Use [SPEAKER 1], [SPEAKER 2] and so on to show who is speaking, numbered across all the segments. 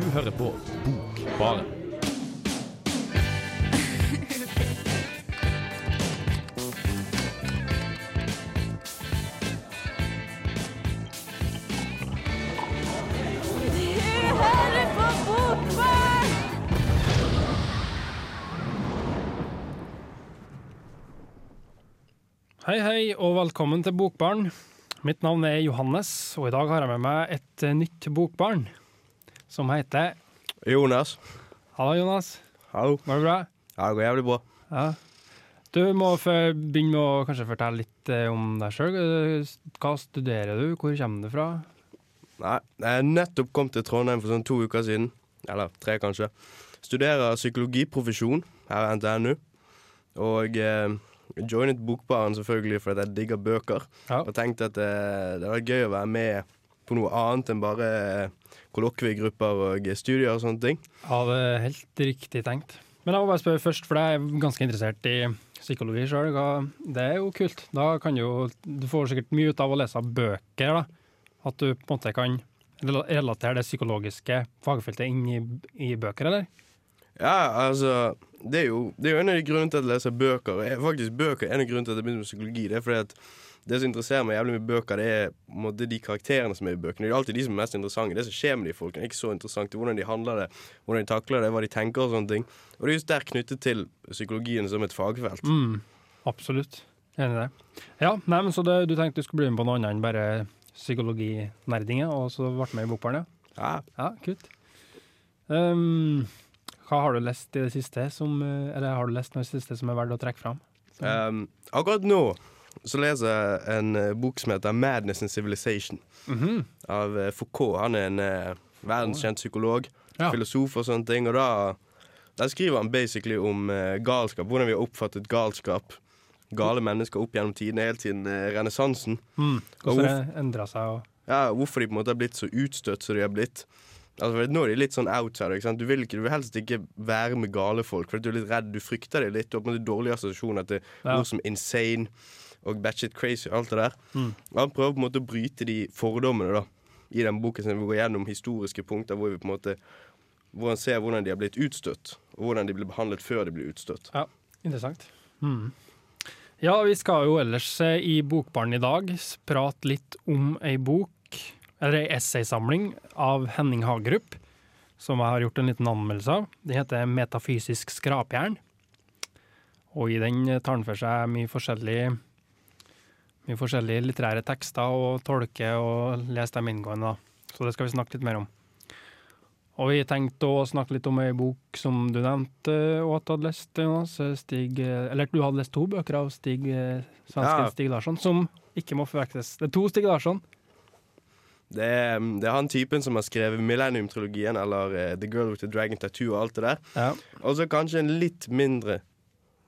[SPEAKER 1] Du hører på Bokbaren.
[SPEAKER 2] Hei, hei, og velkommen til Bokbarn. Mitt navn er Johannes, og i dag har jeg med meg et nytt bokbarn som heter
[SPEAKER 3] Jonas.
[SPEAKER 2] Hallo, Jonas.
[SPEAKER 3] Hallo.
[SPEAKER 2] Går det bra?
[SPEAKER 3] Ja, det går jævlig bra.
[SPEAKER 2] Ja. Du må begynne med å kanskje fortelle litt eh, om deg sjøl. Hva studerer du, hvor kommer du fra?
[SPEAKER 3] Nei, jeg nettopp kom til Trondheim for sånn to uker siden. Eller tre, kanskje. Studerer psykologiprofesjon her ved NTNU. Og eh, joinet Bokbaren selvfølgelig fordi jeg digger bøker.
[SPEAKER 2] Ja.
[SPEAKER 3] Og tenkte at det, det var gøy å være med på noe annet enn bare eh, kollokviegrupper og studier og sånne ting.
[SPEAKER 2] Ja, det er helt riktig tenkt. Men jeg må bare spørre først, for jeg er ganske interessert i psykologi sjøl. Det er jo kult. Da kan du jo Du får sikkert mye ut av å lese bøker, da. At du på en måte kan relatere det psykologiske fagfeltet inn i, i bøker, eller?
[SPEAKER 3] Ja, altså det er, jo, det er jo en av de grunnene til at jeg leser bøker. Faktisk bøker er en av grunnene til at jeg begynte med psykologi. Det er fordi at det som interesserer meg jævlig med bøker, det er måte, de karakterene som er i bøkene. Det er alltid de som er mest interessante. Det som skjer med de folkene, er ikke så interessant. Er hvordan de handler det, hvordan de takler det, hva de tenker og sånne ting. Og det er jo sterkt knyttet til psykologien som et fagfelt.
[SPEAKER 2] Mm, absolutt. Enig i det. Ja, nei, men Så det, du tenkte du skulle bli med på noe annet enn bare psykologinerdinger, og så ble du med i Bokbarn, ja?
[SPEAKER 3] Ja,
[SPEAKER 2] Ja, kult. Um, hva har du lest i det siste som, eh, eller har du lest noe i det siste som er verdt å trekke fram?
[SPEAKER 3] Um, akkurat nå så leser jeg en eh, bok som heter 'Madness and Civilization'
[SPEAKER 2] Mhm.
[SPEAKER 3] av eh, Foucault. Han er en eh, verdenskjent psykolog,
[SPEAKER 2] Ja.
[SPEAKER 3] filosof og sånne ting. Og da, der skriver han basically om eh, galskap, hvordan vi har oppfattet galskap. Gale mennesker opp gjennom tidene, helt siden eh, renessansen.
[SPEAKER 2] Mm. Hvordan det endra seg og
[SPEAKER 3] Ja, hvorfor de på en måte har blitt så utstøtt som de har blitt. Altså, Nå er de litt sånn outsider. ikke sant? Du vil, ikke, du vil helst ikke være med gale folk, for du er litt redd. Du frykter dem litt. Du har på en måte dårlige assosiasjoner til
[SPEAKER 2] Ja.
[SPEAKER 3] ord som insane og batshit crazy og alt det der.
[SPEAKER 2] Mm.
[SPEAKER 3] Han prøver på en måte å bryte de fordommene da i den boken. sin. vi går gjennom historiske punkter hvor vi på en måte hvor han ser hvordan de har blitt utstøtt, og hvordan de ble behandlet før de ble utstøtt.
[SPEAKER 2] Ja, interessant. Mm. Ja, vi skal jo ellers eh, i Bokbarn i dag prate litt om ei bok, eller ei essaysamling av Henning Hagerup, som jeg har gjort en liten anmeldelse av. Den heter 'Metafysisk skrapjern'. Og i den eh, tar han for seg mye forskjellig mye forskjellige litterære tekster og tolke og lese dem inngående. da. Så det skal vi snakke litt mer om. Og vi tenkte å snakke litt om ei bok som du nevnte og at du hadde lest, Jonas. Stig, eller du hadde lest to bøker av Stig, eh, svenske
[SPEAKER 3] Ja.
[SPEAKER 2] Stig Larsson, som ikke må forvektes. Det er to Stig Larsson.
[SPEAKER 3] Det er, det er han typen som har skrevet Millennium-trilogien, eller eh, The Girl with the Dragon Tattoo og alt det der.
[SPEAKER 2] Ja.
[SPEAKER 3] Og så kanskje en litt mindre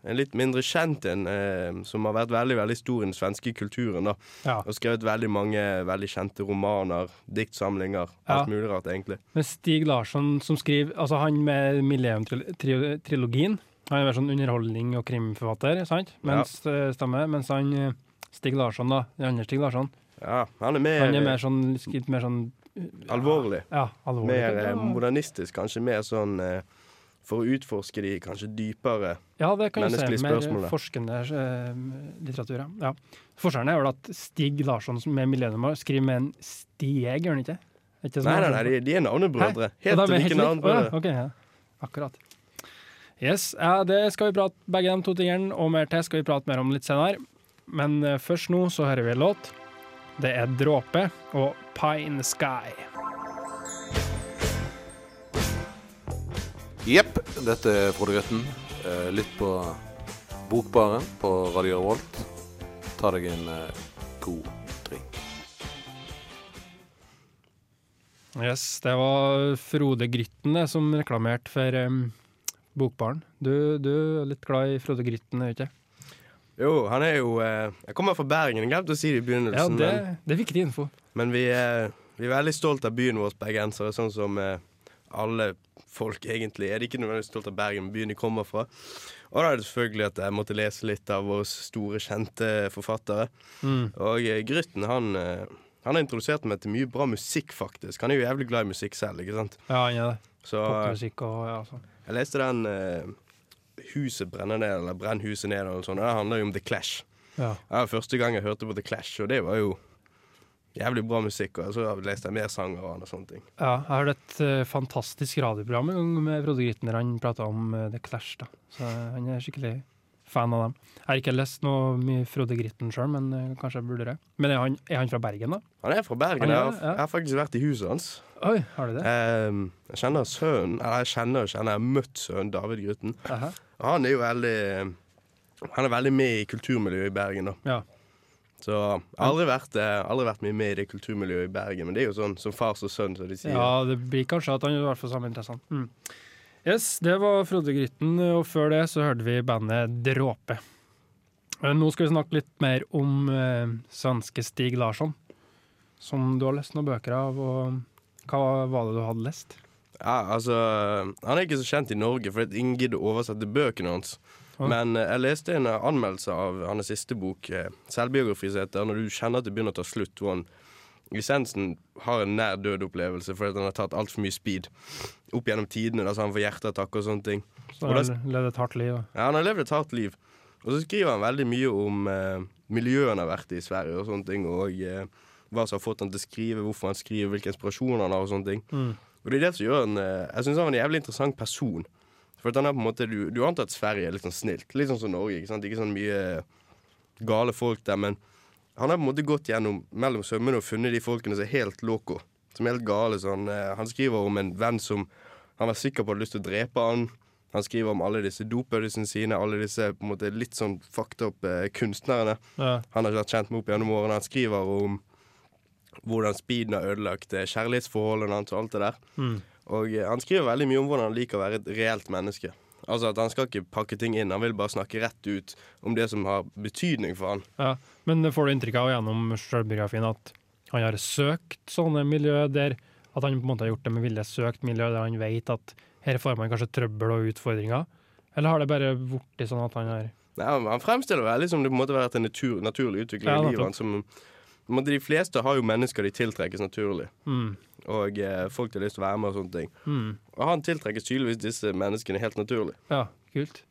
[SPEAKER 3] En litt mindre kjent en, eh, som har vært veldig veldig stor i den svenske kulturen. da
[SPEAKER 2] ja.
[SPEAKER 3] Og skrevet veldig mange veldig kjente romaner, diktsamlinger,
[SPEAKER 2] Ja.
[SPEAKER 3] alt mulig rart, egentlig.
[SPEAKER 2] Men Stig Larsson som skriver Altså han med Millennium-trilogien. Han er mer sånn underholdning- og krimforfatter, sant? Mens, ja. stemmer. Mens han eh, Stig Larsson, da. Den andre Stig Larsson.
[SPEAKER 3] Ja, han er mer,
[SPEAKER 2] Han er mer sånn, litt mer sånn
[SPEAKER 3] alvorlig.
[SPEAKER 2] Ja, alvorlig.
[SPEAKER 3] Mer eh, modernistisk, kanskje mer sånn eh, for å utforske de kanskje dypere
[SPEAKER 2] Ja, det kan menneskelige si.
[SPEAKER 3] Menneskelige
[SPEAKER 2] Mer
[SPEAKER 3] spørsmål,
[SPEAKER 2] forskende eh, litteratur, ja. Forskjellen er vel at Stig Larsson med millennium skriver med en Stieg, gjør han ikke? Ikke
[SPEAKER 3] Nei, nei, nei, de, de er navnebrødre. Helt like navnebrødre.
[SPEAKER 2] Oh, ja, ok, ja. Akkurat. Yes, ja, det skal vi prate begge de to tingene, og mer til skal vi prate mer om litt senere. Men eh, først nå så hører vi en låt. Det er Dråpe og Pie in the Sky.
[SPEAKER 4] Jepp, dette er Frode Grøtten. Eh, Lytt på Bokbaren på Radio Revolt. Ta deg en eh, god drink.
[SPEAKER 2] Yes, det var Frode Grytten det, som reklamerte for um, Bokbaren. Du, du er litt glad i Frode Grytten, er du ikke?
[SPEAKER 3] Jo, han er jo eh, Jeg kommer fra Bergen, jeg glemte å si det i
[SPEAKER 2] Ja,
[SPEAKER 3] begynnelsen.
[SPEAKER 2] det,
[SPEAKER 3] men,
[SPEAKER 2] det er viktig info.
[SPEAKER 3] men vi, er, vi er veldig stolt av byen vår, bergensere, sånn som eh, alle folk egentlig. De er ikke nødvendigvis stolt av Bergen, byen de kommer fra. Og da er det selvfølgelig at jeg måtte lese litt av våre store, kjente forfattere.
[SPEAKER 2] Mm.
[SPEAKER 3] Og eh, Grytten, han, eh, han har introdusert meg til mye bra musikk, faktisk. Han er jo jævlig glad i musikk selv, ikke sant.
[SPEAKER 2] Ja, han er det.
[SPEAKER 3] Så eh,
[SPEAKER 2] Popmusikk og ja, sånn.
[SPEAKER 3] jeg leste den uh, 'Huset brenner ned', eller 'Brenn huset ned', eller noe sånt. Det handler jo om The Clash.
[SPEAKER 2] Ja.
[SPEAKER 3] Det var første gang jeg hørte på The Clash, og det var jo jævlig bra musikk. Og så leste jeg mer sanger og sånne ting.
[SPEAKER 2] ja. Jeg hørte et uh, fantastisk radioprogram en gang med Frode Gritten der han prata om uh, The Clash. da. Så han er skikkelig fan av dem. Jeg har ikke lest noe mye Frode Grytten sjøl, men uh, kanskje jeg burde det. Men er han, er han fra Bergen, da?
[SPEAKER 3] Han er fra Bergen.
[SPEAKER 2] Er
[SPEAKER 3] Jeg har,
[SPEAKER 2] ja.
[SPEAKER 3] jeg har faktisk vært i huset hans.
[SPEAKER 2] Oi, har du det?
[SPEAKER 3] Um, jeg kjenner sønnen Eller jeg kjenner kjenner, jeg har møtt sønnen David Grytten. Han er jo veldig Han er veldig med i kulturmiljøet i Bergen, da.
[SPEAKER 2] Ja.
[SPEAKER 3] Så jeg har aldri vært, eh, aldri vært mye med i det kulturmiljøet i Bergen, men det er jo sånn som fars og sønn, som de sier.
[SPEAKER 2] ja, det blir kanskje at han i hvert fall samme interessene. Mm. Yes, det var Frode Grytten, og før det så hørte vi bandet Dråpe. Eh, Nå skal vi snakke litt mer om eh, svenske Stig Larsson, som du har lest noen bøker av. og Hva var det du hadde lest?
[SPEAKER 3] Ja, altså Han er ikke så kjent i Norge, for ingen gidder å oversette bøkene hans. Men eh, jeg leste en eh, anmeldelse av hans siste bok, eh, selvbiografi, som heter 'Når du kjenner at det begynner å ta slutt', hvor han i essensen har en nær død-opplevelse fordi han har tatt altfor mye speed opp gjennom tidene. Da, så han får hjerteattakk og sånne ting.
[SPEAKER 2] Så han
[SPEAKER 3] har
[SPEAKER 2] levd et hardt liv. da.
[SPEAKER 3] Ja, Han har levd et hardt liv. Og så skriver han veldig mye om eh, miljøet han har vært i i Sverige, og sånne ting, og eh, hva som har fått han til å skrive, hvorfor han skriver, hvilke inspirasjoner han har, og sånne ting.
[SPEAKER 2] Mm.
[SPEAKER 3] Og det er det som gjør han eh, Jeg syns han var en jævlig interessant person. For han er på en måte Du, du antar at Sverige er litt sånn snilt. Litt sånn som Norge. Ikke sant? Ikke sånn mye gale folk der, men han har på en måte gått gjennom mellom sømmene og funnet de folkene som er helt loco. Som er helt gale. så eh, han skriver om en venn som han var sikker på hadde lyst til å drepe han. Han skriver om alle disse dopødelsene sine, alle disse på en måte litt sånn fucked up eh, kunstnerne
[SPEAKER 2] Ja.
[SPEAKER 3] han har vært kjent med opp gjennom årene. Han skriver om hvordan speeden har ødelagt eh, kjærlighetsforholdene hans og alt det der.
[SPEAKER 2] Mm.
[SPEAKER 3] Og eh, han skriver veldig mye om hvordan han liker å være et reelt menneske. Altså at Han skal ikke pakke ting inn, han vil bare snakke rett ut om det som har betydning for han.
[SPEAKER 2] Ja. Men får du inntrykk av gjennom selvbiografien at han har søkt sånne miljø der At han på en måte har gjort det med vilje, søkt miljø der han vet at her får man kanskje trøbbel og utfordringer? Eller har det bare blitt sånn at han har
[SPEAKER 3] Nei, han- fremstiller det veldig som det på en måte har vært en natur, naturlig utvikling
[SPEAKER 2] Ja,
[SPEAKER 3] i livet hans. Som- på en måte De fleste har jo mennesker de tiltrekkes naturlig,
[SPEAKER 2] mm.
[SPEAKER 3] og eh, folk har lyst til å være med og sånne ting.
[SPEAKER 2] Mm.
[SPEAKER 3] Og han tiltrekkes tydeligvis disse menneskene helt naturlig.
[SPEAKER 2] Ja, kult.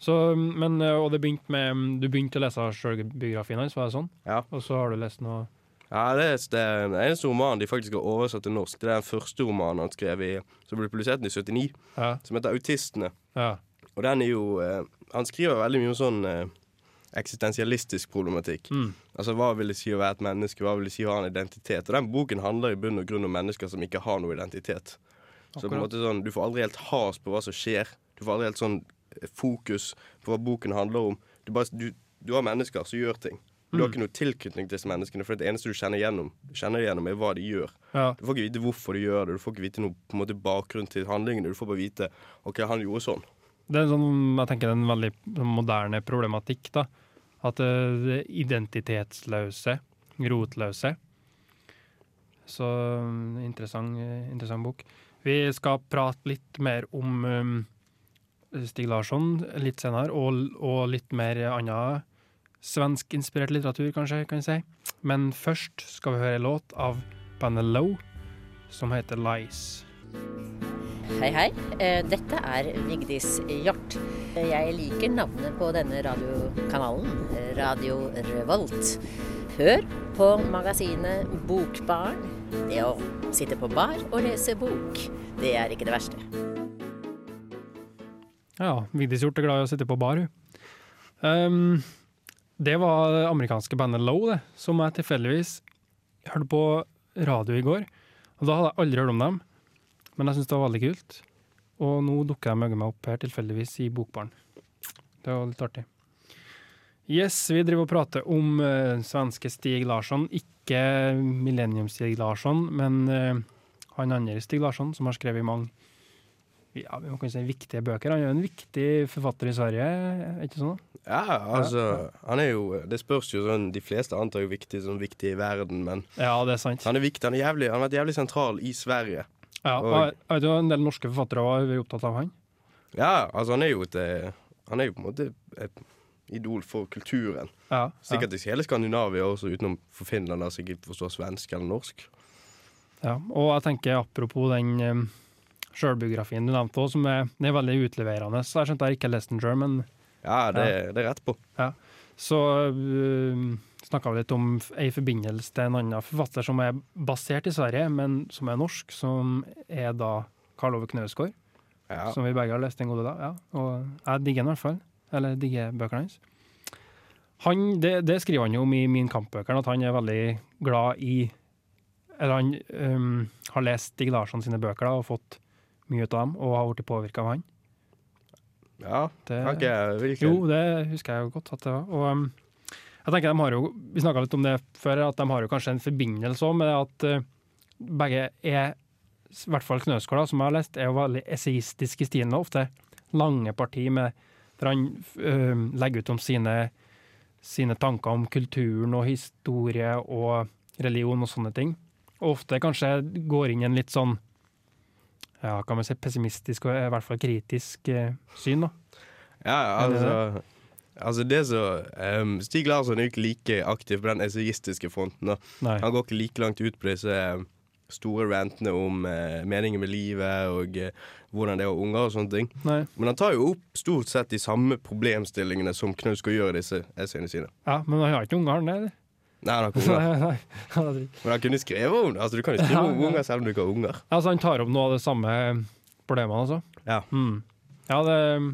[SPEAKER 2] Så, men, eh, og det begynte med Du begynte å lese sjølbiografien hans, var det sånn?
[SPEAKER 3] Ja.
[SPEAKER 2] Og så har du lest noe
[SPEAKER 3] Ja, det det er den eneste romanen de faktisk har oversatt til norsk. Det er den første romanen han skrev i, som ble publisert i 79,
[SPEAKER 2] Ja.
[SPEAKER 3] som heter 'Autistene'.
[SPEAKER 2] ja.
[SPEAKER 3] Og den er jo eh, Han skriver veldig mye om sånn eh, eksistensialistisk problematikk.
[SPEAKER 2] Mm.
[SPEAKER 3] Altså hva vil det si å være et menneske, hva vil det si å ha en identitet? Og den boken handler i bunn og grunn om mennesker som ikke har noe identitet. Så på en måte sånn, Du får aldri helt has på hva som skjer. Du får aldri helt sånn eh, fokus på hva boken handler om. Du, bare, du, du har mennesker som gjør ting. Du har
[SPEAKER 2] Mm.
[SPEAKER 3] ikke noe tilknytning til disse menneskene, for det eneste du kjenner gjennom, kjenner gjennom er hva de gjør.
[SPEAKER 2] ja.
[SPEAKER 3] Du får ikke vite hvorfor de gjør det, du får ikke vite noe på en måte bakgrunn til handlingene. Du får bare vite OK, han gjorde sånn.
[SPEAKER 2] Det er sånn, jeg tenker det er en veldig moderne problematikk, da. At det det identitetsløse, rotløse. Så mm, interessant, eh, interessant bok. Vi skal prate litt mer om um, Stig Larsson litt senere, og, og litt mer annen svensk-inspirert litteratur, kanskje, kan jeg si. Men først skal vi høre en låt av bandet Low, som heter Lies.
[SPEAKER 5] Hei, hei. Eh, Dette er Vigdis Hjort. Jeg liker navnet på denne radiokanalen, Radio Revolt. Hør på magasinet Bokbarn. Det å sitte på bar og lese bok, det er ikke det verste.
[SPEAKER 2] Ja, Vigdis Hjort er glad i å sitte på bar, hun. Um, det var det amerikanske bandet Low, det, som jeg tilfeldigvis hørte på radio i går. Og Da hadde jeg aldri hørt om dem, men jeg syns det var veldig kult. Og nå dukker jeg meg opp her tilfeldigvis i Bokbaren. Det var litt artig. Yes, vi driver og prater om uh, svenske Stig Larsson. Ikke Millennium-Stig Larsson, men uh, han andre Stig Larsson, som har skrevet mange ja, vi kan si viktige bøker. Han er jo en viktig forfatter i Sverige, er ikke sånn?
[SPEAKER 3] Ja, altså Han er jo Det spørs jo sånn De fleste antar jo viktig som viktig i verden, men
[SPEAKER 2] Ja, det er sant.
[SPEAKER 3] han er viktig. Han, er jævlig, han har vært jævlig sentral i Sverige.
[SPEAKER 2] Ja, og jeg vet jo En del norske forfattere var opptatt av han.
[SPEAKER 3] Ja, altså han er jo et eh, Han er jo på en måte et idol for kulturen.
[SPEAKER 2] Ja,
[SPEAKER 3] Sikkert i hele Skandinavia også, utenom for Finland, der sikkert forstår svensk eller norsk.
[SPEAKER 2] ja. Og jeg tenker apropos den um, sjølbiografien du nevnte òg, som er, er veldig utleverende. Så jeg skjønte jeg ikke har lest den sjøl, men
[SPEAKER 3] Ja, det, det er rett på.
[SPEAKER 2] så uh, snakka litt om ei forbindelse til en annen forfatter som er basert i Sverige, men som er norsk, som er da Karl Ove Knausgård.
[SPEAKER 3] Ja.
[SPEAKER 2] som vi begge har lest en god av. Ja. Og jeg digger den i hvert fall. Eller digger bøkene hans. Han, det, det skriver han jo om i Min kampbøker, at han er veldig glad i Eller han um, har lest Stig Larsson sine bøker da, og fått mye ut av dem, og har blitt påvirka av han.
[SPEAKER 3] ja.
[SPEAKER 2] Det,
[SPEAKER 3] vil
[SPEAKER 2] jo, det husker jeg jo godt at det var. Og øhm, jeg tenker de har jo, Vi snakka litt om det før, at de har jo kanskje en forbindelse med at øh, begge er i hvert fall Knøskåla, som jeg har lest, er jo veldig essayistisk i stilen. Ofte lange parti med, der han øh, legger ut om sine, sine tanker om kulturen og historie og religion og sånne ting. Og ofte kanskje går inn i en litt sånn ja, kan man si pessimistisk og i hvert fall kritisk øh, syn. da.
[SPEAKER 3] Ja, altså, altså det så um, Stig Larsson er ikke like aktiv på den essayistiske fronten. Han går ikke like langt ut på disse eh, store rantene om uh, meningen med livet og uh, hvordan det er å ha unger og sånne ting.
[SPEAKER 2] Nei.
[SPEAKER 3] Men han tar jo opp stort sett de samme problemstillingene som Knausgård gjør i disse essayene sine.
[SPEAKER 2] Ja, men han har ikke unger, han der?
[SPEAKER 3] Nei, han har ikke unger. Men han kunne skrevet om det. Altså, du kan jo skrive om unger selv om du ikke har unger.
[SPEAKER 2] Altså, han tar opp noe av det samme problemene, altså.
[SPEAKER 3] Ja.
[SPEAKER 2] Mm. Ja, det er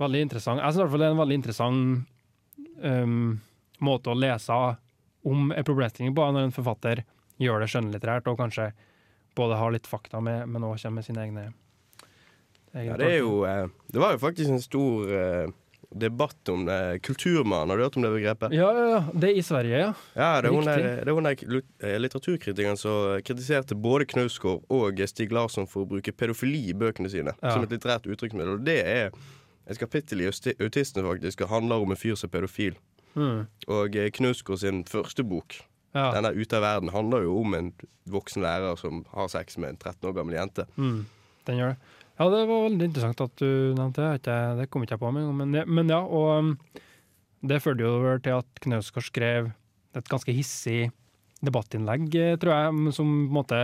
[SPEAKER 2] veldig interessant. Jeg synes i hvert fall det er en veldig interessant um, måte å lese om en problemstilling på, når en forfatter gjør det skjønnlitterært, og kanskje både har litt fakta med, men òg kommer med sine egne, egne
[SPEAKER 3] Ja, det er jo eh, Det var jo faktisk en stor eh, debatt om det. kulturmann. Har du hørt om det begrepet?
[SPEAKER 2] Ja, ja, ja. Det er i Sverige, ja.
[SPEAKER 3] Ja, det er hun der, det er hun der eh, litteraturkritikeren som kritiserte både Knausgård og Stig Larsson for å bruke pedofili i bøkene sine
[SPEAKER 2] Ja.
[SPEAKER 3] som et litterært uttrykksmiddel. Og det er et kapittel i Autistene, faktisk, handler om en fyr som er pedofil.
[SPEAKER 2] Mm.
[SPEAKER 3] Og eh, Knausgård sin første bok,
[SPEAKER 2] ja.
[SPEAKER 3] den der Ute av verden, handler jo om en voksen lærer som har sex med en 13 år gammel jente.
[SPEAKER 2] Mm, den gjør det. Ja, det var veldig interessant at du nevnte det. Det kom ikke jeg på med en gang. Men, men ja, og um, det førte jo over til at Knausgård skrev et ganske hissig debattinnlegg, eh, tror jeg, som på en måte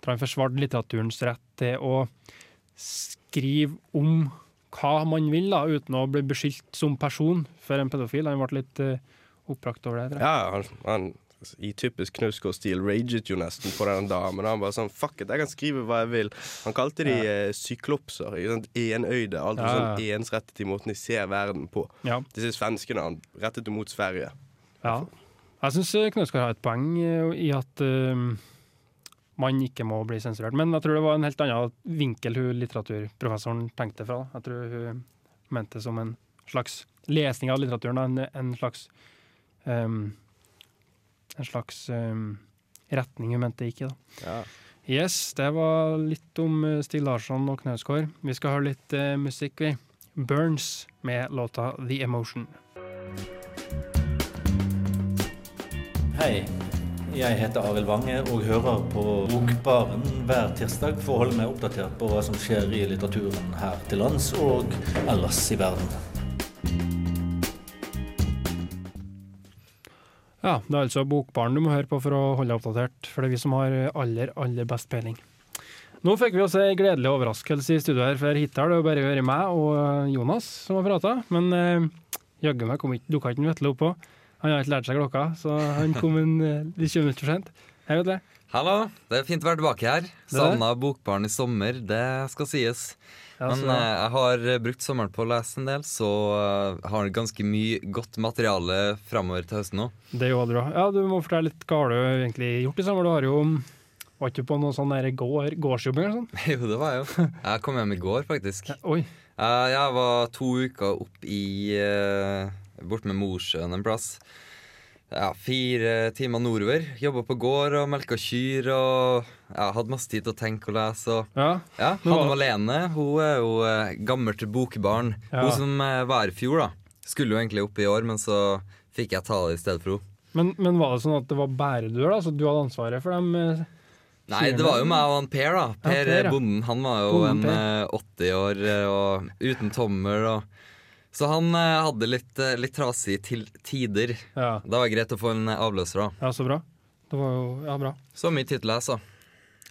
[SPEAKER 2] tror han forsvarte litteraturens rett til å skrive om hva man vil, da, uten å bli beskyldt som person for en pedofil. Han ble litt uh, oppbrakt over det.
[SPEAKER 3] Ja, han, han i typisk Knausgård-stil raget jo nesten på den damen. Han bare sånn Fuck it, jeg kan skrive hva jeg vil. Han kalte de ja. syklopser. sant? Enøyde. Alt
[SPEAKER 2] Ja,
[SPEAKER 3] sånn ensrettet i måten de ser verden på.
[SPEAKER 2] Ja.
[SPEAKER 3] Disse svenskene han rettet mot Sverige.
[SPEAKER 2] Ja. Jeg syns Knausgård har et poeng eh, i at eh, man ikke må bli sensurert. Men jeg tror det var en helt annen vinkel hun litteraturprofessoren tenkte fra. Jeg tror hun mente som en slags lesning av litteraturen, en, en slags um, en slags um, retning hun mente ikke. da.
[SPEAKER 3] Ja.
[SPEAKER 2] Yes, det var litt om eh, Stig Larsson og Knausgård. Vi skal høre litt uh, musikk, vi. Burns med låta The Emotion.
[SPEAKER 6] Hei, jeg heter Arild Wange og hører på Bokbaren hver tirsdag for å holde meg oppdatert på hva som skjer i litteraturen her til lands og ellers i verden.
[SPEAKER 2] Ja, det er altså Bokbaren du må høre på for å holde deg oppdatert, for det er vi som har aller, aller best peiling. Nå fikk vi oss en gledelig overraskelse i studio her, for hittil har det bare vært meg og eh, Jonas som har prata, men eh, jaggu meg dukka ikke Vetle opp på. Han har ikke lært seg klokka, så han kom en litt 20 minutter for sent. Hei, Vetle.
[SPEAKER 7] Hallo, det er fint å være tilbake her. Savna Bokbaren i sommer, det skal sies.
[SPEAKER 2] Ja,
[SPEAKER 7] Men eh, jeg har eh, brukt sommeren på å lese en del, så uh, har ganske mye godt materiale framover til høsten nå.
[SPEAKER 2] det gjør du. Ja, du må fortelle litt hva har du egentlig gjort i sommer. Du har jo var ikke på noe sånn der gård, gårdsjobbing eller sånn?
[SPEAKER 7] jo, det var jeg jo. Jeg kom hjem i går, faktisk.
[SPEAKER 2] Oi.
[SPEAKER 7] Uh, jeg var to uker opp i uh, Bort med Mosjøen en plass. Ja, Fire timer nordover. Jobba på gård og melka kyr og ja, hadde masse tid til å tenke og lese. Og,
[SPEAKER 2] Ja.
[SPEAKER 7] ja, Hanne Malene hun er jo eh, gammelt bokbarn. Hun som eh, var i fjor, da. Skulle jo egentlig opp i år, men så fikk jeg ta det i stedet for henne.
[SPEAKER 2] Men, men var det sånn at det var bæredør, da? Så du hadde ansvaret for dem? eh,
[SPEAKER 7] Nei, det var jo meg og han Per, da. Per,
[SPEAKER 2] Per, ja.
[SPEAKER 7] Bonden. Han var jo
[SPEAKER 2] Bonden
[SPEAKER 7] en eh, 80 år eh, og uten tommel og Så han eh, hadde litt, eh, litt trasig til tider.
[SPEAKER 2] Ja,
[SPEAKER 7] Da var det greit å få en eh, avløser, da.
[SPEAKER 2] ja så bra. Det var jo ja, bra.
[SPEAKER 7] Så mye tid til å lese.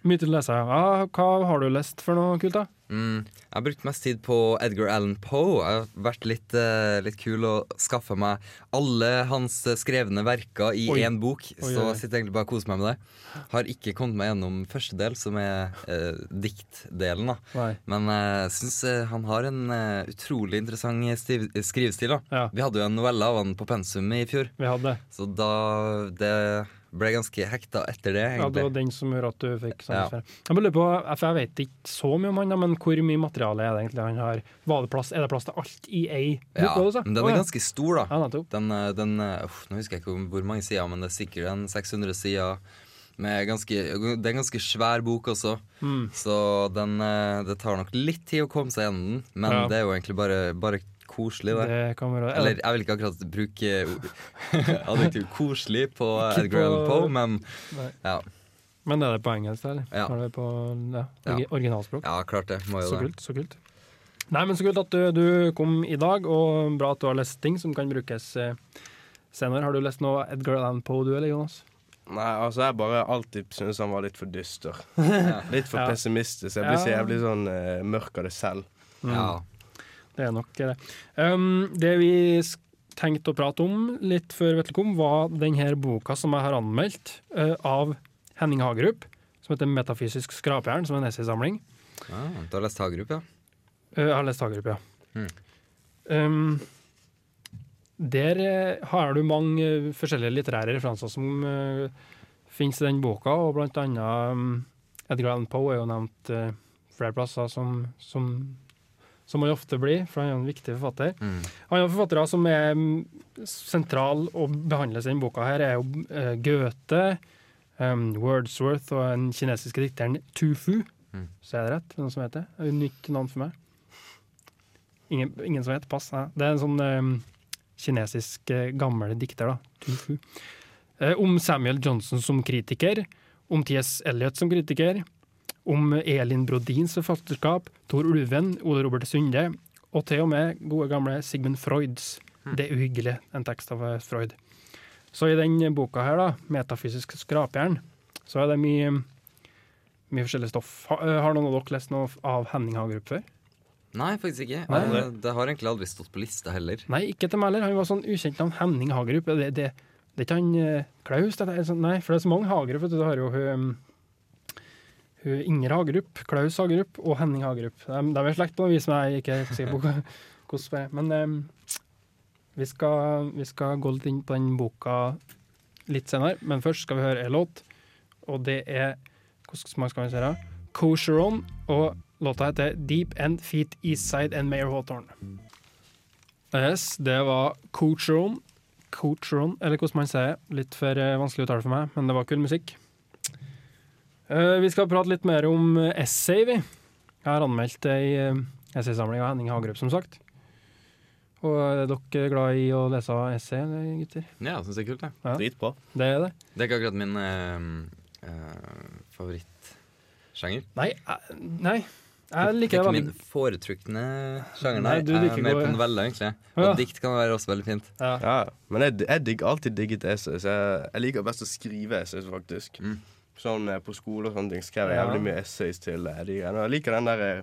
[SPEAKER 2] Mye til å lese. Ja, hva har du lest for noe kult, da?
[SPEAKER 7] Mm. Jeg har brukt mest tid på Edgar Allan Poe. Jeg har vært litt, uh, litt kul å skaffe meg alle hans eh, skrevne verker i
[SPEAKER 2] Oi.
[SPEAKER 7] én bok.
[SPEAKER 2] Oi,
[SPEAKER 7] så jeg sitter egentlig bare og koser meg med det. Har ikke kommet meg gjennom første del, som er uh, diktdelen. da Men jeg syns han har en utrolig interessant stiv skrivestil. da
[SPEAKER 2] Ja,
[SPEAKER 7] Vi hadde jo en novelle av han på pensum i fjor,
[SPEAKER 2] vi hadde
[SPEAKER 7] så da det ble ganske hekta etter det,
[SPEAKER 2] Ja, det var den som gjorde at du fikk
[SPEAKER 7] Ja.
[SPEAKER 2] Jeg lurer på, for jeg vet ikke så mye om han, men hvor mye materiale er det egentlig han har? Var det plass, er det plass til alt i ei bok?
[SPEAKER 7] Ja,
[SPEAKER 2] var
[SPEAKER 7] men den er ganske stor, da.
[SPEAKER 2] Ja.
[SPEAKER 7] Den, eh, den eh, uff, Nå husker jeg ikke hvor- mange sider, men det er sikkert en 600 sider. Med ganske, det er en ganske svær bok også,
[SPEAKER 2] Mm.
[SPEAKER 7] så den, eh, det tar nok litt tid å komme seg gjennom den. Men
[SPEAKER 2] Ja.
[SPEAKER 7] det er jo egentlig bare, bare koselig, det.
[SPEAKER 2] Det kan være
[SPEAKER 7] Eller jeg vil ikke akkurat bruke adjektiv 'koselig' på Edgar Allan Poe, men
[SPEAKER 2] Nei.
[SPEAKER 7] ja,
[SPEAKER 2] Men er det på engelsk, eller?
[SPEAKER 7] Ja.
[SPEAKER 2] Er det på ja, originalspråk?
[SPEAKER 7] ja, klart det. Må jo
[SPEAKER 2] Så
[SPEAKER 7] det.
[SPEAKER 2] kult, så kult. Nei, men så kult at du, du kom i dag, og bra at du har lest ting som kan brukes eh, senere. Har du lest noe Edgar Allan Poe, du eller Jonas?
[SPEAKER 3] Nei, altså jeg bare alltid synes han var litt for dyster.
[SPEAKER 7] Ja.
[SPEAKER 3] Litt for
[SPEAKER 2] Ja.
[SPEAKER 3] pessimistisk. Jeg blir så jævlig sånn uh, mørk av det selv.
[SPEAKER 7] Ja.
[SPEAKER 2] Det er nok det. Um, det vi tenkte å prate om litt før Vetle kom, var denne boka som jeg har anmeldt uh, av Henning Hagerup, som heter 'Metafysisk skrapjern', som er en essaysamling.
[SPEAKER 7] Ah, du har lest Hagerup, ja?
[SPEAKER 2] Uh, jeg har lest Hagerup, ja.
[SPEAKER 7] Mm.
[SPEAKER 2] Um, der eh, har du mange forskjellige litterære referanser som uh, finnes i den boka, og blant annet um, Edgar Allan Poe er jo nevnt uh, flere plasser som, som, som han ofte blir, for han er en viktig forfatter.
[SPEAKER 7] Mm.
[SPEAKER 2] Andre forfattere som er sentral og behandles i denne boka, her er jo eh, Goethe, um, Wordsworth og den kinesiske dikteren Tufu.
[SPEAKER 7] Mm.
[SPEAKER 2] Så er det rett? Noen som heter det? Nytt navn for meg? Ingen, ingen som heter Pass. Nei. Det er en sånn um, kinesisk eh, gammel dikter, da. Tufu. Eh, om Samuel Johnson som kritiker, om T.S. Eliot som kritiker, om Elin Brodins forfatterskap, Tor Ulven, Ole Robert Sunde, og til og med gode gamle Sigmund Freuds Det uhyggelige, en tekst av eh, Freud. Så i den boka her, da, 'Metafysisk skrapjern', så er det mye, mye forskjellig stoff. Eh, har noen av dere lest noe av Henning Hagerup før?
[SPEAKER 7] Nei, faktisk ikke.
[SPEAKER 2] Nei.
[SPEAKER 7] Eh, Det har egentlig aldri stått på lista heller.
[SPEAKER 2] Nei, ikke til meg heller. Han var sånn ukjent navn. Henning Hagerup. Det, det, det er ikke han Klaus? Det er sånn, nei, for det er så mange Hagerup. Du har jo hun Inger Hagerup, Klaus Hagerup og Henning Hagerup. De, er i slekt på noe vis, men jeg ikke helt sikker på hvordan det er. Men eh, vi, skal, vi skal gå litt inn på den boka litt senere. Men først skal vi høre en låt, og det er Hvordan skal vi si det? Kosheron, og låta heter Deep End Feet Eastside and Mayor Hawthorne. Yes, det var Cocheron. Cocheron, eller hvordan man sier det. Litt for eh, vanskelig å uttale for meg, men det var kul musikk. Eh, vi skal prate litt mer om eh, essay, vi. Jeg har anmeldt ei uh, essaysamling av Henning Hagerup, som sagt. Og er dere glad i å lese essay, gutter?
[SPEAKER 7] Ja, syns jeg er kult, det.
[SPEAKER 2] Ja.
[SPEAKER 3] Dritbra.
[SPEAKER 2] Det er det.
[SPEAKER 7] Det er ikke akkurat min uh, uh, favorittsjanger.
[SPEAKER 2] Nei, jeg, nei. Jeg
[SPEAKER 7] Det
[SPEAKER 2] liker
[SPEAKER 7] er ikke min foretrukne sjanger,
[SPEAKER 2] Nei,
[SPEAKER 7] nei.
[SPEAKER 2] du
[SPEAKER 7] Jeg er mer på novelle, egentlig.
[SPEAKER 2] Og ja.
[SPEAKER 7] Dikt kan være også veldig fint.
[SPEAKER 2] ja.
[SPEAKER 3] Ja, men jeg, jeg digger alltid digget essays. Jeg, jeg liker best å skrive essays, faktisk.
[SPEAKER 7] Mm.
[SPEAKER 3] Sånn eh, på skole og sånne ting skrev jeg jævlig mye essays til eh, de greiene. Jeg liker den der eh,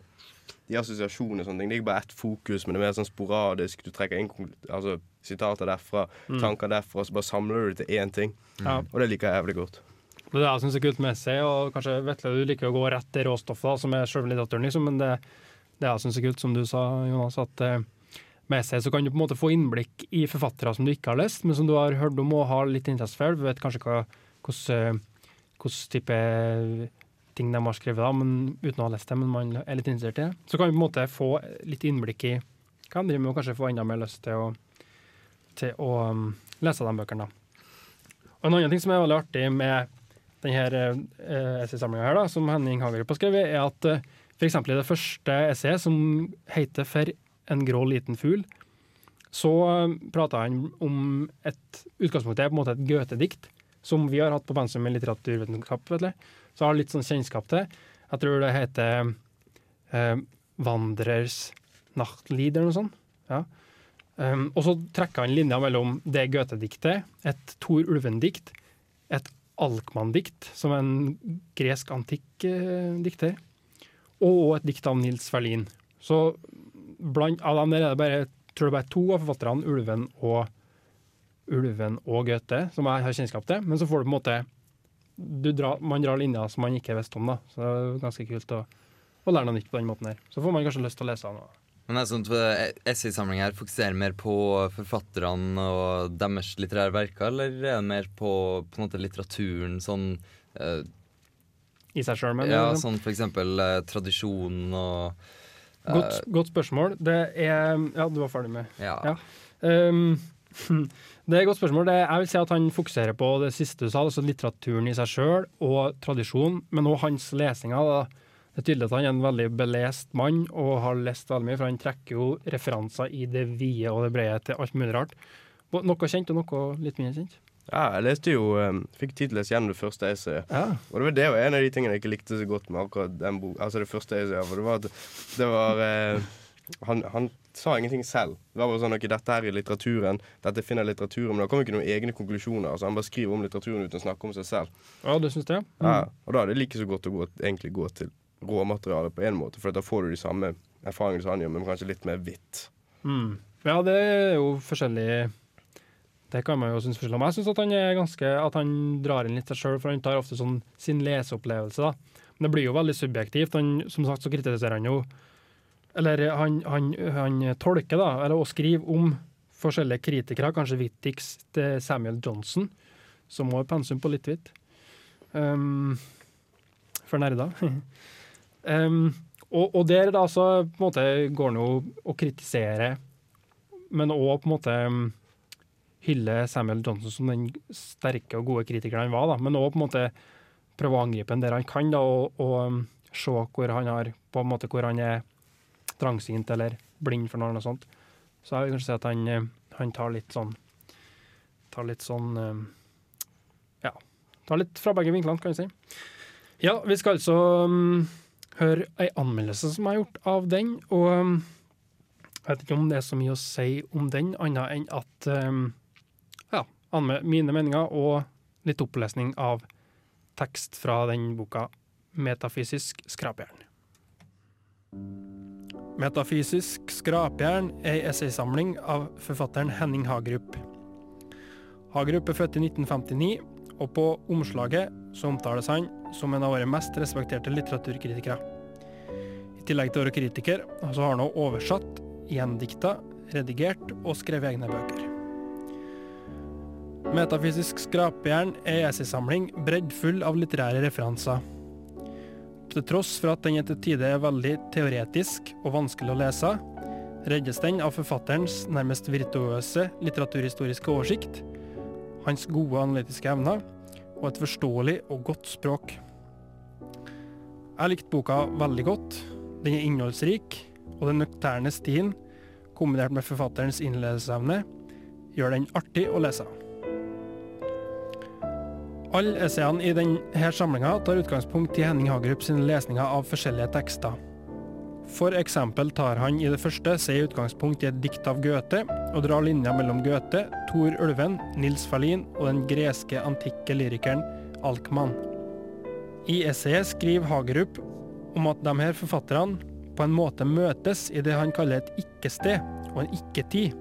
[SPEAKER 3] de assosiasjonene og sånne ting. Det er ikke bare ett fokus, men det er mer sånn sporadisk. Du trekker inn altså, sitater derfra,
[SPEAKER 2] Mm.
[SPEAKER 3] tanker derfra, og så bare samler du det til én ting.
[SPEAKER 2] Ja.
[SPEAKER 3] Og det liker jeg jævlig godt.
[SPEAKER 2] Det er det jeg syns er kult med essay, og kanskje Vetle, du liker å gå rett til råstoffet, som er sjølve litteraturen, liksom, men det, det jeg syns er kult, som du sa, Jonas, at eh, med essay så kan du på en måte få innblikk i forfattere som du ikke har lest, men som du har hørt om og har litt interesse for. Du vet kanskje hva hvordan hvilken type ting de har skrevet, da, men uten å ha lest det, men man er litt interessert i det. Så kan vi på en måte få litt innblikk i hva de driver med, og kanskje få enda mer lyst til å, til å um, lese de bøkene. da. Og En annen ting som er veldig artig med denne uh, essaysamlinga her, da, som Henning Hagerup har skrevet, er at uh, f.eks. i det første essayet, som heter 'For en grå liten fugl', så uh, prata han om et utgangspunkt er på en måte et Goethe-dikt, som vi har hatt på pensum i litteraturvitenskap. Så har litt sånn kjennskap til. Jeg tror det heter eh, 'Vandrers nachtlied' eller noe sånt. Ja. Um, og så trekker han linja mellom det Goethe-diktet, et Tor Ulven-dikt, et Alkmann-dikt, som er en gresk antikk eh, dikter, og et dikt av Nils Ferlin. Så blant av dem der er det bare, tror jeg bare to av forfatterne, Ulven og, Ulven og Goethe, som jeg har kjennskap til. Men så får du på en måte du drar, Man drar linjer som man ikke visste om, da. Så det er ganske kult å, å lære noe nytt på den måten her. Så får man kanskje lyst til å lese noe.
[SPEAKER 7] Men det er sånn at Essaysamlinga her fokuserer mer på forfatterne og deres litterære verker, eller er det mer på, på litteraturen sånn uh,
[SPEAKER 2] I seg sjøl, men
[SPEAKER 7] Ja,
[SPEAKER 2] liksom.
[SPEAKER 7] sånn for eksempel uh, tradisjon og uh,
[SPEAKER 2] godt, godt spørsmål. Det er Ja, du var ferdig med
[SPEAKER 7] ja.
[SPEAKER 2] ja. Um, det er et godt spørsmål. Det, jeg vil si at han fokuserer på det siste du sa, altså litteraturen i seg sjøl og tradisjon, men også hans lesninger. Det er tydelig at han er en veldig belest mann og har lest veldig mye, for han trekker jo referanser i det vide og det brede til alt mulig rart. Noe kjent og noe litt mindre kjent.
[SPEAKER 3] Ja, jeg leste jo um, Fikk tid til å lese gjennom det første essayet.
[SPEAKER 2] Ja.
[SPEAKER 3] Og det var det en av de tingene jeg ikke likte så godt med akkurat den boka. altså det første essayet. For det var at det var eh, han, han sa ingenting selv. Det var bare sånn ok, dette her er litteraturen, dette finner litteraturen, men det kom ikke noen egne konklusjoner. Altså Han bare skriver om litteraturen uten å snakke om seg selv.
[SPEAKER 2] ja, det synes jeg. Mm.
[SPEAKER 3] Ja, og da er det like så godt å gå, egentlig gå til råmaterialet på en måte, for da får du de samme erfaringene som han gjør, men kanskje litt mer hvitt.
[SPEAKER 2] Mm. Ja, det er jo forskjellig Det kan man jo synes forskjellig om. Jeg syns at han er ganske At han drar inn litt seg sjøl, for han tar ofte sånn sin leseopplevelse, da. Men det blir jo veldig subjektivt. Han, som sagt så kritiserer han jo Eller han, han, han tolker, da, eller og skriver om forskjellige kritikere, kanskje viktigst eh, Samuel Johnson, som har pensum på litt hvitt. Um, for nerder. um, og, og der da så på en måte går han jo og kritiserer, men òg på en måte hyller Samuel Johnson som den sterke og gode kritikeren han var, da. men òg prøve å angripe ham der han kan, da, og, og um, se hvor han har på en måte hvor han er trangsynt eller blind for noe sånt. Så jeg vil kanskje si at han, eh, han tar litt sånn Tar litt sånn um, Ja. Tar litt fra begge vinklene, kan vi si. Ja, vi skal altså um, høre ei anmeldelse som har gjort av den. Og um, jeg vet ikke om det er så mye å si om den, annet enn at um, ja, mine meninger og litt opplesning av tekst fra den boka 'Metafysisk skrapjern'. Metafysisk skrapjern er ei essaysamling av forfatteren Henning Hagerup. Hagerup er født i 1959, og på omslaget så omtales han som en av våre mest respekterte litteraturkritikere. I tillegg til å være kritiker, så har han også oversatt, gjendikta, redigert og skrevet egne bøker. Metafysisk skrapjern er en essaysamling breddfull av litterære referanser. Til tross for at den til tider er veldig teoretisk og vanskelig å lese, reddes den av forfatterens nærmest virtuøse litteraturhistoriske oversikt, hans gode analytiske evner og et forståelig og godt språk. Jeg likte boka veldig godt. Den er innholdsrik, og den nøkterne stilen, kombinert med forfatterens innledelsesevne, gjør den artig å lese. Alle essayene i denne samlinga tar utgangspunkt i Henning Hagerup sine lesninger av forskjellige tekster. For eksempel tar han i det første seg utgangspunkt i et dikt av Goethe, og drar linja mellom Goethe, Thor Ulven, Nils Ferlin og den greske antikke lyrikeren Alkman. I essayet skriver Hagerup om at de her forfatterne på en måte møtes i det han kaller et ikke-sted og en ikke-tid.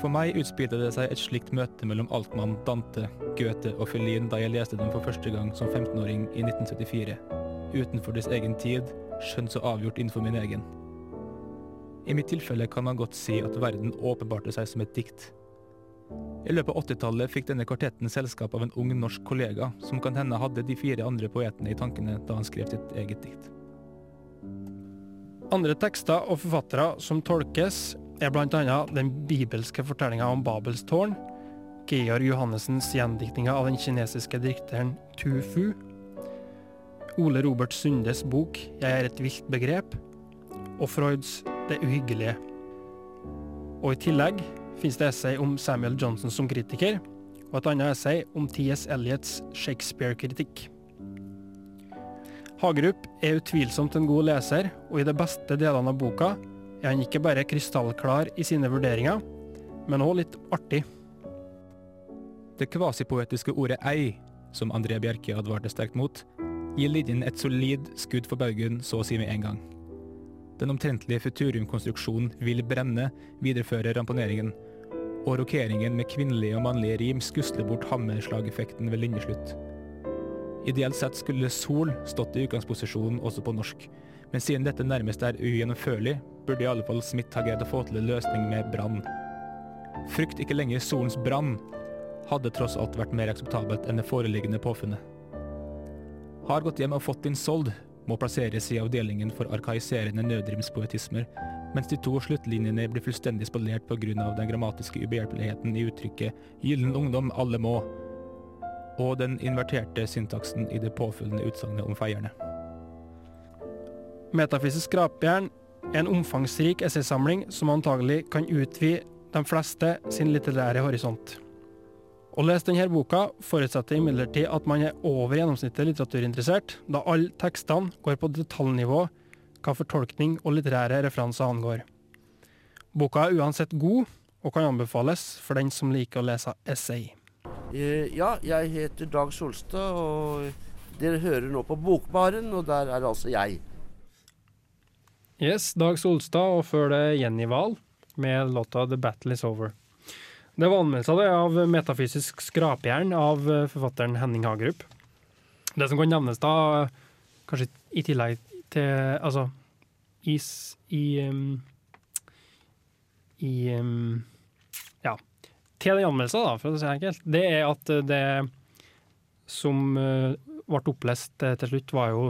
[SPEAKER 8] For meg utspilte det seg et slikt møte mellom Altmann, Dante, Goethe og Felin da jeg leste dem for første gang som 15-åring i 1974. Utenfor deres egen tid, skjønt så avgjort innenfor min egen. I mitt tilfelle kan man godt si at verden åpenbarte seg som et dikt. I løpet av 80-tallet fikk denne kvartetten selskap av en ung norsk kollega, som kan hende hadde de fire andre poetene i tankene da han skrev sitt eget dikt.
[SPEAKER 2] Andre tekster og forfattere som tolkes, er bl.a. den bibelske fortellinga om Babels tårn, Georg Johannessens gjendiktninger av den kinesiske dikteren Tu Fu, Ole Robert Sundes bok 'Jeg er et vilt begrep', og Freuds 'Det uhyggelige'. Og i tillegg finnes det essay om Samuel Johnson som kritiker, og et annet essay om T.S. Eliots Shakespeare-kritikk. Hagerup er utvilsomt en god leser, og i de beste delene av boka er han ikke bare krystallklar i sine vurderinger, men òg litt artig.
[SPEAKER 8] Det kvasipoetiske ordet ei, som André Bjerke advarte sterkt mot, gir Lidjen et solid skudd for baugen så å si med en gang. Den omtrentlige futurumkonstruksjonen vil brenne, viderefører ramponeringen, og rokeringen med kvinnelige og mannlige rim skusler bort hammerslageffekten ved linjeslutt. Ideelt sett skulle sol stått i utgangsposisjonen også på norsk, men siden dette nærmest er ugjennomførlig, burde i alle fall Smith ha greid å få til en løsning med brann. Frykt ikke lenger solens brann, hadde tross alt vært mer akseptabelt enn det foreliggende påfunnet. Har gått hjem og fått din sold, må plasseres i avdelingen for arkaiserende nødrimspoetismer, mens de to sluttlinjene blir fullstendig spolert pga. den grammatiske ubehjelpeligheten i uttrykket 'gyllen ungdom, alle må', og den inverterte syntaksen i det påfølgende utsagnet om feierne.
[SPEAKER 2] Metafysisk skrapjern er en omfangsrik essaysamling som antagelig kan utvide de fleste sin litterære horisont. Å lese denne boka forutsetter imidlertid at man er over gjennomsnittet litteraturinteressert, da alle tekstene går på detaljnivå hva fortolkning og litterære referanser angår. Boka er uansett god, og kan anbefales for den som liker å lese essay.
[SPEAKER 9] Eh, ja, jeg heter Dag Solstad, og dere hører nå på Bokbaren, og der er altså jeg.
[SPEAKER 2] Yes, Dag Solstad, og før det Jenny Wahl med låta 'The Battle Is Over'. Det var anmeldelser det av metafysisk skrapjern av eh, forfatteren Henning Hagerup. Det som kan nevnes da, kanskje i tillegg til Altså, i, s- i um, I um, Ja. Til den anmeldelsen, da, for å si det enkelt, det er at det som eh, ble opplest eh, til slutt, var jo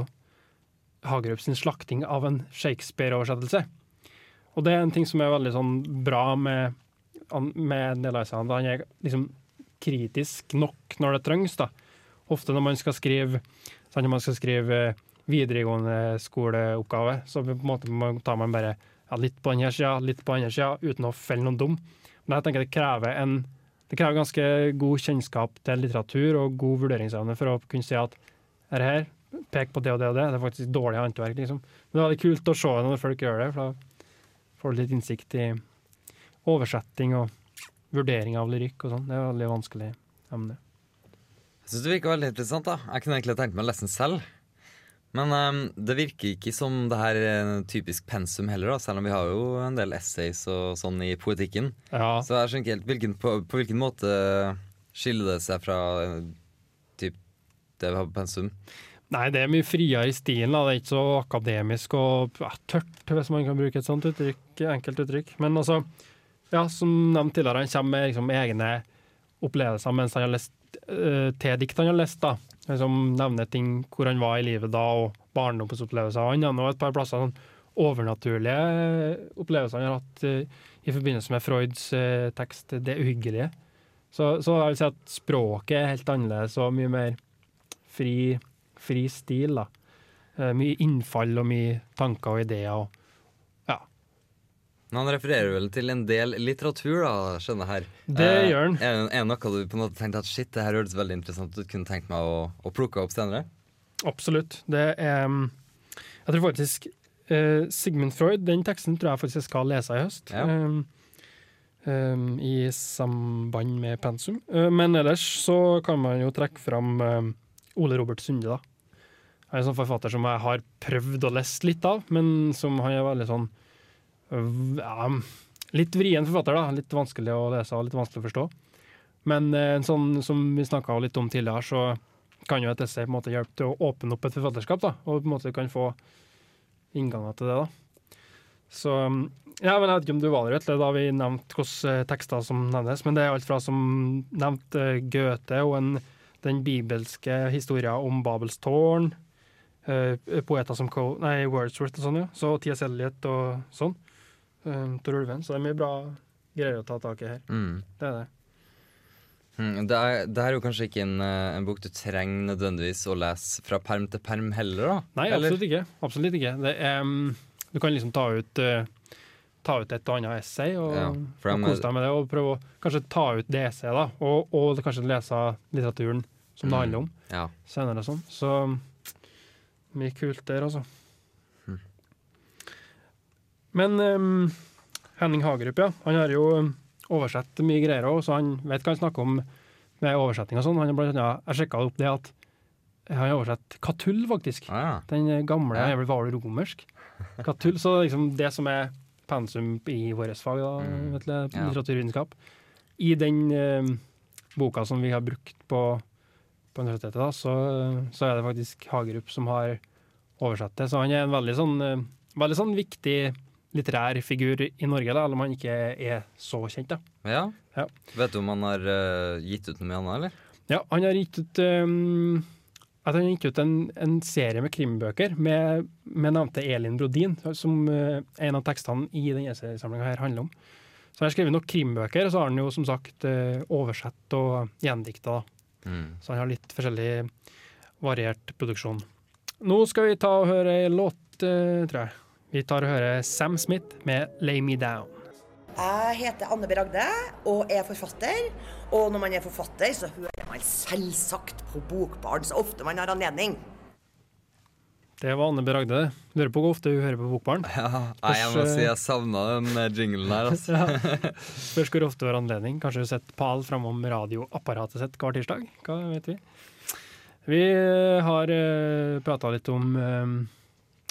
[SPEAKER 2] Hagerup sin slakting av en Shakespeare-oversettelse. Og det er en ting som er veldig sånn bra med, med Nelaisen. Han er liksom kritisk nok når det trengs. da. Ofte når man skal skrive, når man skal skrive videregående skoleoppgave, så på en måte tar man bare ja, litt på denne sida, litt på denne sida, uten å felle noen dum. Men jeg tenker det krever en det krever ganske god kjennskap til litteratur og god vurderingsevne for å kunne si at her, her pek på det og det og det. Det er faktisk dårlig håndverk, liksom. Men det er veldig kult å se det når folk gjør det, for da får du litt innsikt i oversetting og vurdering av lyrikk og sånn. Det er veldig vanskelig emne.
[SPEAKER 7] Jeg syns det virker veldig interessant. da Jeg kunne egentlig tenkt meg å lese den selv. Men um, det virker ikke som det her er en typisk pensum heller, da selv om vi har jo en del essays og sånn i poetikken.
[SPEAKER 2] Ja.
[SPEAKER 7] Så jeg skjønner ikke helt hvilken, på, på hvilken måte skiller det seg fra eh, typ det vi har på pensum.
[SPEAKER 2] Nei, det er mye friere i stilen. Da. Det er ikke så akademisk og ja, tørt, hvis man kan bruke et sånt uttrykk, enkelt uttrykk. Men altså, ja, som nevnt tidligere, han kommer med liksom, egne opplevelser mens han har lest uh, til dikt han har lest. da. Liksom, nevner ting hvor han var i livet da, og barndomsopplevelser. Han har nå et par plasser sånn overnaturlige opplevelser han har hatt uh, i forbindelse med Freuds uh, tekst 'Det uhyggelige'. Så, så jeg vil si at språket er helt annerledes og mye mer fri, fri stil. da. Eh, mye innfall og mye tanker og ideer. og
[SPEAKER 7] han refererer vel til en del litteratur, da, skjønner jeg her.
[SPEAKER 2] Det
[SPEAKER 7] Eh,
[SPEAKER 2] gjør han.
[SPEAKER 7] Er det noe du på en måte tenkte at shit, det her hørtes veldig interessant ut, kunne tenkt meg å, å plukke opp senere?
[SPEAKER 2] Absolutt. Det er mm, Jeg tror faktisk eh, Sigmund Freud, den teksten tror jeg faktisk jeg skal lese i høst.
[SPEAKER 7] Ja.
[SPEAKER 2] Um, um, I samband med pensum. Eh, men ellers så kan man jo trekke fram Ole Robert Sunde, da. Han er en sånn forfatter som jeg har prøvd å lese litt av, men som han er veldig sånn ja, Litt vrien forfatter, da. Litt vanskelig å lese og litt vanskelig å forstå. Men eh, en sånn som vi snakka litt om tidligere, så kan jo et essay på en måte hjelpe til å åpne opp et forfatterskap, da, og på en måte kan få innganger til det. da. Så ja, men Jeg vet ikke om du var der, Vetle, da vi nevnte hvilke tekster som nevnes, men det er alt fra som nevnt eh, Goethe og en, den bibelske historien om Babels tårn, eh, poeter som Cole, nei, Wordsworth og sånn, ja. Så T.S. Eliot og sånn. Uh, Tor Ulven. Så det er mye bra greier å ta tak i her.
[SPEAKER 7] Mm.
[SPEAKER 2] Det er det.
[SPEAKER 7] Mm, det, er, det er jo kanskje ikke en, eh, en bok du trenger nødvendigvis å lese fra perm til perm heller, da?
[SPEAKER 2] Nei,
[SPEAKER 7] Eller?
[SPEAKER 2] absolutt ikke. Absolutt ikke. Er, um, du kan liksom ta ut, uh, ta ut et og annet essay og,
[SPEAKER 7] Ja,
[SPEAKER 2] og kose deg med det. Og prøve å kanskje ta ut det essayet, da. Og, og kanskje lese litteraturen som det
[SPEAKER 7] Mm.
[SPEAKER 2] handler om
[SPEAKER 7] Ja.
[SPEAKER 2] senere. Sånn. Så mye kult der, altså.
[SPEAKER 7] Mm.
[SPEAKER 2] Men um, Henning Hagerup, ja. Han har jo oversett mye greier òg, så han vet hva han snakker om med oversetting og sånn. Han har blant annet, Jeg sjekka opp det at han har oversett Katull, faktisk.
[SPEAKER 7] Ah,
[SPEAKER 2] Den gamle
[SPEAKER 7] Ja.
[SPEAKER 2] var vel romersk. Katull, så liksom det som er pensum i vårt fag, da,
[SPEAKER 7] Mm.
[SPEAKER 2] vet du,
[SPEAKER 7] Ja.
[SPEAKER 2] litteraturvitenskap, i den eh, boka som vi har brukt på, på universitetet, da, så, så er det faktisk Hagerup som har oversatt det. Så han er en veldig sånn, eh, veldig sånn viktig litterær figur i Norge, da, eller om han ikke er så kjent. da.
[SPEAKER 7] Ja.
[SPEAKER 2] Ja.
[SPEAKER 7] Vet du om han har uh, gitt ut noe med annet, eller?
[SPEAKER 2] Ja, han har gitt ut um, at han gitt ut en, en serie med krimbøker med, med nevnte Elin Brodin, som uh, en av tekstene i denne essaysamlinga her handler om. Så han har skrevet nok krimbøker, og så har han jo som sagt uh, oversett og gjendikta. da.
[SPEAKER 7] Mm.
[SPEAKER 2] Så han har litt forskjellig variert produksjon. Nå skal vi ta og høre ei låt, eh, tror jeg. Vi tar og hører Sam Smith med 'Lay Me Down'.
[SPEAKER 10] Jeg heter Anne B. Ragde og er forfatter. Og når man er forfatter, så hører man selvsagt på Bokbarn så ofte man har anledning.
[SPEAKER 2] Det var Anne B. Ragde. Lurer på hvor ofte hun hører på Bokbarn.
[SPEAKER 7] Nei, jeg må si jeg savna den eh, jinglen her, altså.
[SPEAKER 2] Ja. Spørs hvor ofte du har anledning. Kanskje du setter pal framom radioapparatet sitt hver tirsdag? Hva vet vi? Vi eh, har uh, prata litt om uh,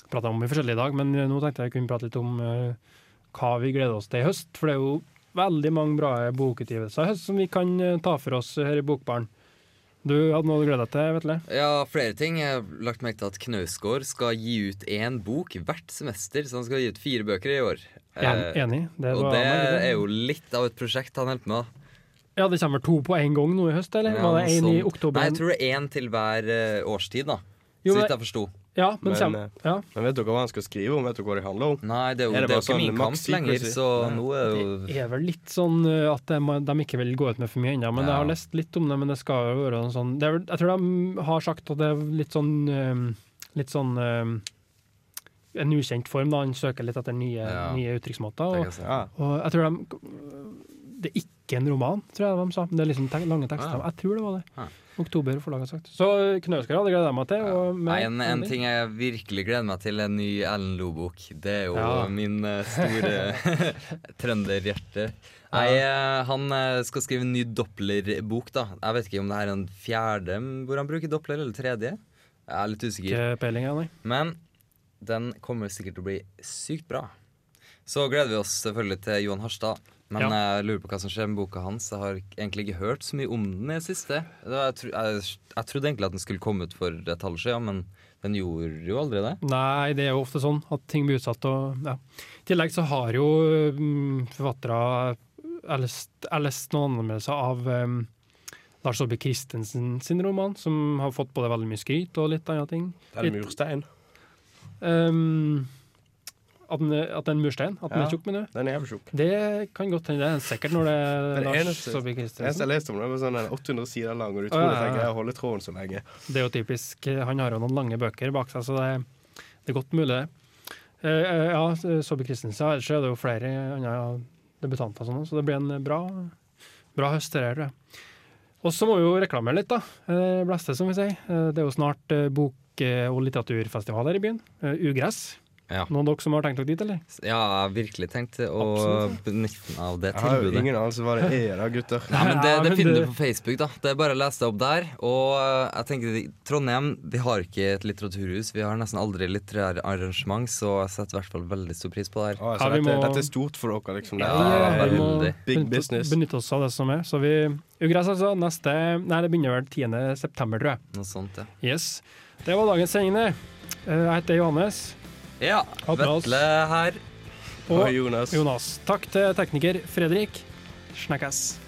[SPEAKER 2] Prata om i forskjellige i dag, men nå tenkte jeg kunne prate litt om uh, hva vi gleder oss til i høst. For det er jo veldig mange bra bokutgivelser i høst som vi kan eh, ta for oss her i Bokbaren. Du hadde noe du gleda deg til, Vetle?
[SPEAKER 7] Ja, flere ting. Jeg har lagt merke til at Knausgård skal gi ut én bok hvert semester, så han skal gi ut fire bøker i år.
[SPEAKER 2] En,
[SPEAKER 7] Eh,
[SPEAKER 2] enig. Det
[SPEAKER 7] og
[SPEAKER 2] det
[SPEAKER 7] det er jo litt av et prosjekt han holder på med.
[SPEAKER 2] Ja, det kommer to på en gang nå i høst, eller?
[SPEAKER 7] Ja,
[SPEAKER 2] var det én i oktober?
[SPEAKER 7] Nei, jeg tror det er én til hver eh, årstid, da.
[SPEAKER 2] Jo,
[SPEAKER 7] så vidt jeg forsto.
[SPEAKER 2] Ja, men,
[SPEAKER 3] Men,
[SPEAKER 2] kjem-
[SPEAKER 3] eh,
[SPEAKER 2] ja.
[SPEAKER 3] Men vet dere hva han skal skrive om? Vet dere hva det handler om?
[SPEAKER 7] Nei, det er jo,
[SPEAKER 3] Er det
[SPEAKER 7] det er jo ikke
[SPEAKER 3] sånn
[SPEAKER 7] min kamp lenger, så
[SPEAKER 3] Nei.
[SPEAKER 7] nå er jo
[SPEAKER 2] Det er vel litt sånn uh, at de, de ikke vil gå ut med for mye ennå, men jeg har lest litt om det. Men det skal jo være noe sånn det er, Jeg tror de har sagt at det er litt sånn um, Litt sånn En ukjent form, da. Han søker litt etter nye,
[SPEAKER 7] Ja.
[SPEAKER 2] nye uttrykksmåter. Og.
[SPEAKER 3] Ja.
[SPEAKER 2] og jeg tror de Det er ikke en roman, tror jeg de sa. Men det er liksom te lange tekster.
[SPEAKER 7] Ja.
[SPEAKER 2] Jeg tror det var det.
[SPEAKER 7] Ja.
[SPEAKER 2] Oktober, forlaget sagt. Så Knausgård hadde gleda meg til.
[SPEAKER 7] Nei, en, en ting jeg virkelig gleder meg til, er en ny Ellen Loe-bok. Det er jo
[SPEAKER 2] Ja.
[SPEAKER 7] min eh, store trønderhjerte. Nei, eh, han eh, skal skrive en ny Doppler-bok, da. Jeg vet ikke om det her er en fjerde hvor han bruker Doppler, eller tredje. Jeg er litt usikker. Men den kommer sikkert til å bli sykt bra. Så gleder vi oss selvfølgelig til Johan Harstad. Men
[SPEAKER 2] Ja.
[SPEAKER 7] jeg lurer på hva som skjer med boka hans. Jeg har egentlig ikke hørt så mye om den i det siste. Jeg, tro, jeg, jeg trodde egentlig at den skulle komme ut for et halvt siden, men den gjorde jo aldri det.
[SPEAKER 2] Nei, det er jo ofte sånn at ting blir utsatt. Og, ja. I tillegg så har jo mm, forfattere lest, noen anmeldelser av um, Lars Saabye Christensen sin roman, som har fått både veldig mye skryt og litt andre ting.
[SPEAKER 3] Det er
[SPEAKER 2] Litt-
[SPEAKER 3] murstein.
[SPEAKER 2] Um, at, den, er- at den er murstein? At den
[SPEAKER 3] Ja.
[SPEAKER 2] er tjukk, mener du?
[SPEAKER 3] Den er jævlig tjukk.
[SPEAKER 2] Det kan godt hende. Det er sikkert når det er Lars
[SPEAKER 3] eneste-
[SPEAKER 2] Saabye
[SPEAKER 3] Det eneste
[SPEAKER 2] Christensen.
[SPEAKER 3] jeg leste om det, var sånn 800 sider lang, og du tror at
[SPEAKER 2] ja, ja.
[SPEAKER 3] greier å holde tråden så lenge.
[SPEAKER 2] Det er jo typisk. Han har jo noen lange bøker bak seg, så det, det er godt mulig, det. Uh, ja, Saabye Christensen. Ellers er det jo flere andre debutanter, sånn, så det blir en bra, bra høst. det her, jeg. Og så må vi jo reklamere litt, da. Blæste, som vi sier. Eh, Det er jo snart eh, bok- og litteraturfestival her i byen. Eh, Ugress.
[SPEAKER 7] Ja.
[SPEAKER 2] Noen av dere som har tenkt dere dit, eller?
[SPEAKER 7] Ja, jeg har virkelig tenkt å
[SPEAKER 2] Absolutt.
[SPEAKER 7] benytte meg av det
[SPEAKER 3] Jeg har jo
[SPEAKER 7] tilbudet.
[SPEAKER 3] ingen anelse hva det er da, gutter.
[SPEAKER 7] Ja, men det,
[SPEAKER 2] Ja,
[SPEAKER 7] det
[SPEAKER 2] men
[SPEAKER 7] finner
[SPEAKER 2] det-
[SPEAKER 7] du på Facebook, da. Det er bare å lese det opp der. Og eh, jeg tenker Trondheim vi har ikke et litteraturhus. Vi har nesten aldri litterære arrangement, så jeg setter i hvert fall veldig stor pris på det her.
[SPEAKER 3] Å, så
[SPEAKER 2] Ja, vi
[SPEAKER 3] dette,
[SPEAKER 2] må-
[SPEAKER 3] dette er stort for dere, liksom.
[SPEAKER 7] Ja,
[SPEAKER 3] Dette er
[SPEAKER 2] vi må
[SPEAKER 7] veldig.
[SPEAKER 3] Big
[SPEAKER 2] benytte-
[SPEAKER 3] business.
[SPEAKER 2] Benytte oss av det som er. Så vi Ugress, altså. Neste Nei, det begynner vel 10. september, tror jeg.
[SPEAKER 7] Noe sånt, ja.
[SPEAKER 2] Yes. Det var dagens sending, det. Eh, Jeg heter Johannes.
[SPEAKER 7] Ja. Vetle her.
[SPEAKER 2] Og
[SPEAKER 3] Og Jonas.
[SPEAKER 2] Jonas. Takk til tekniker Fredrik. Snakkes.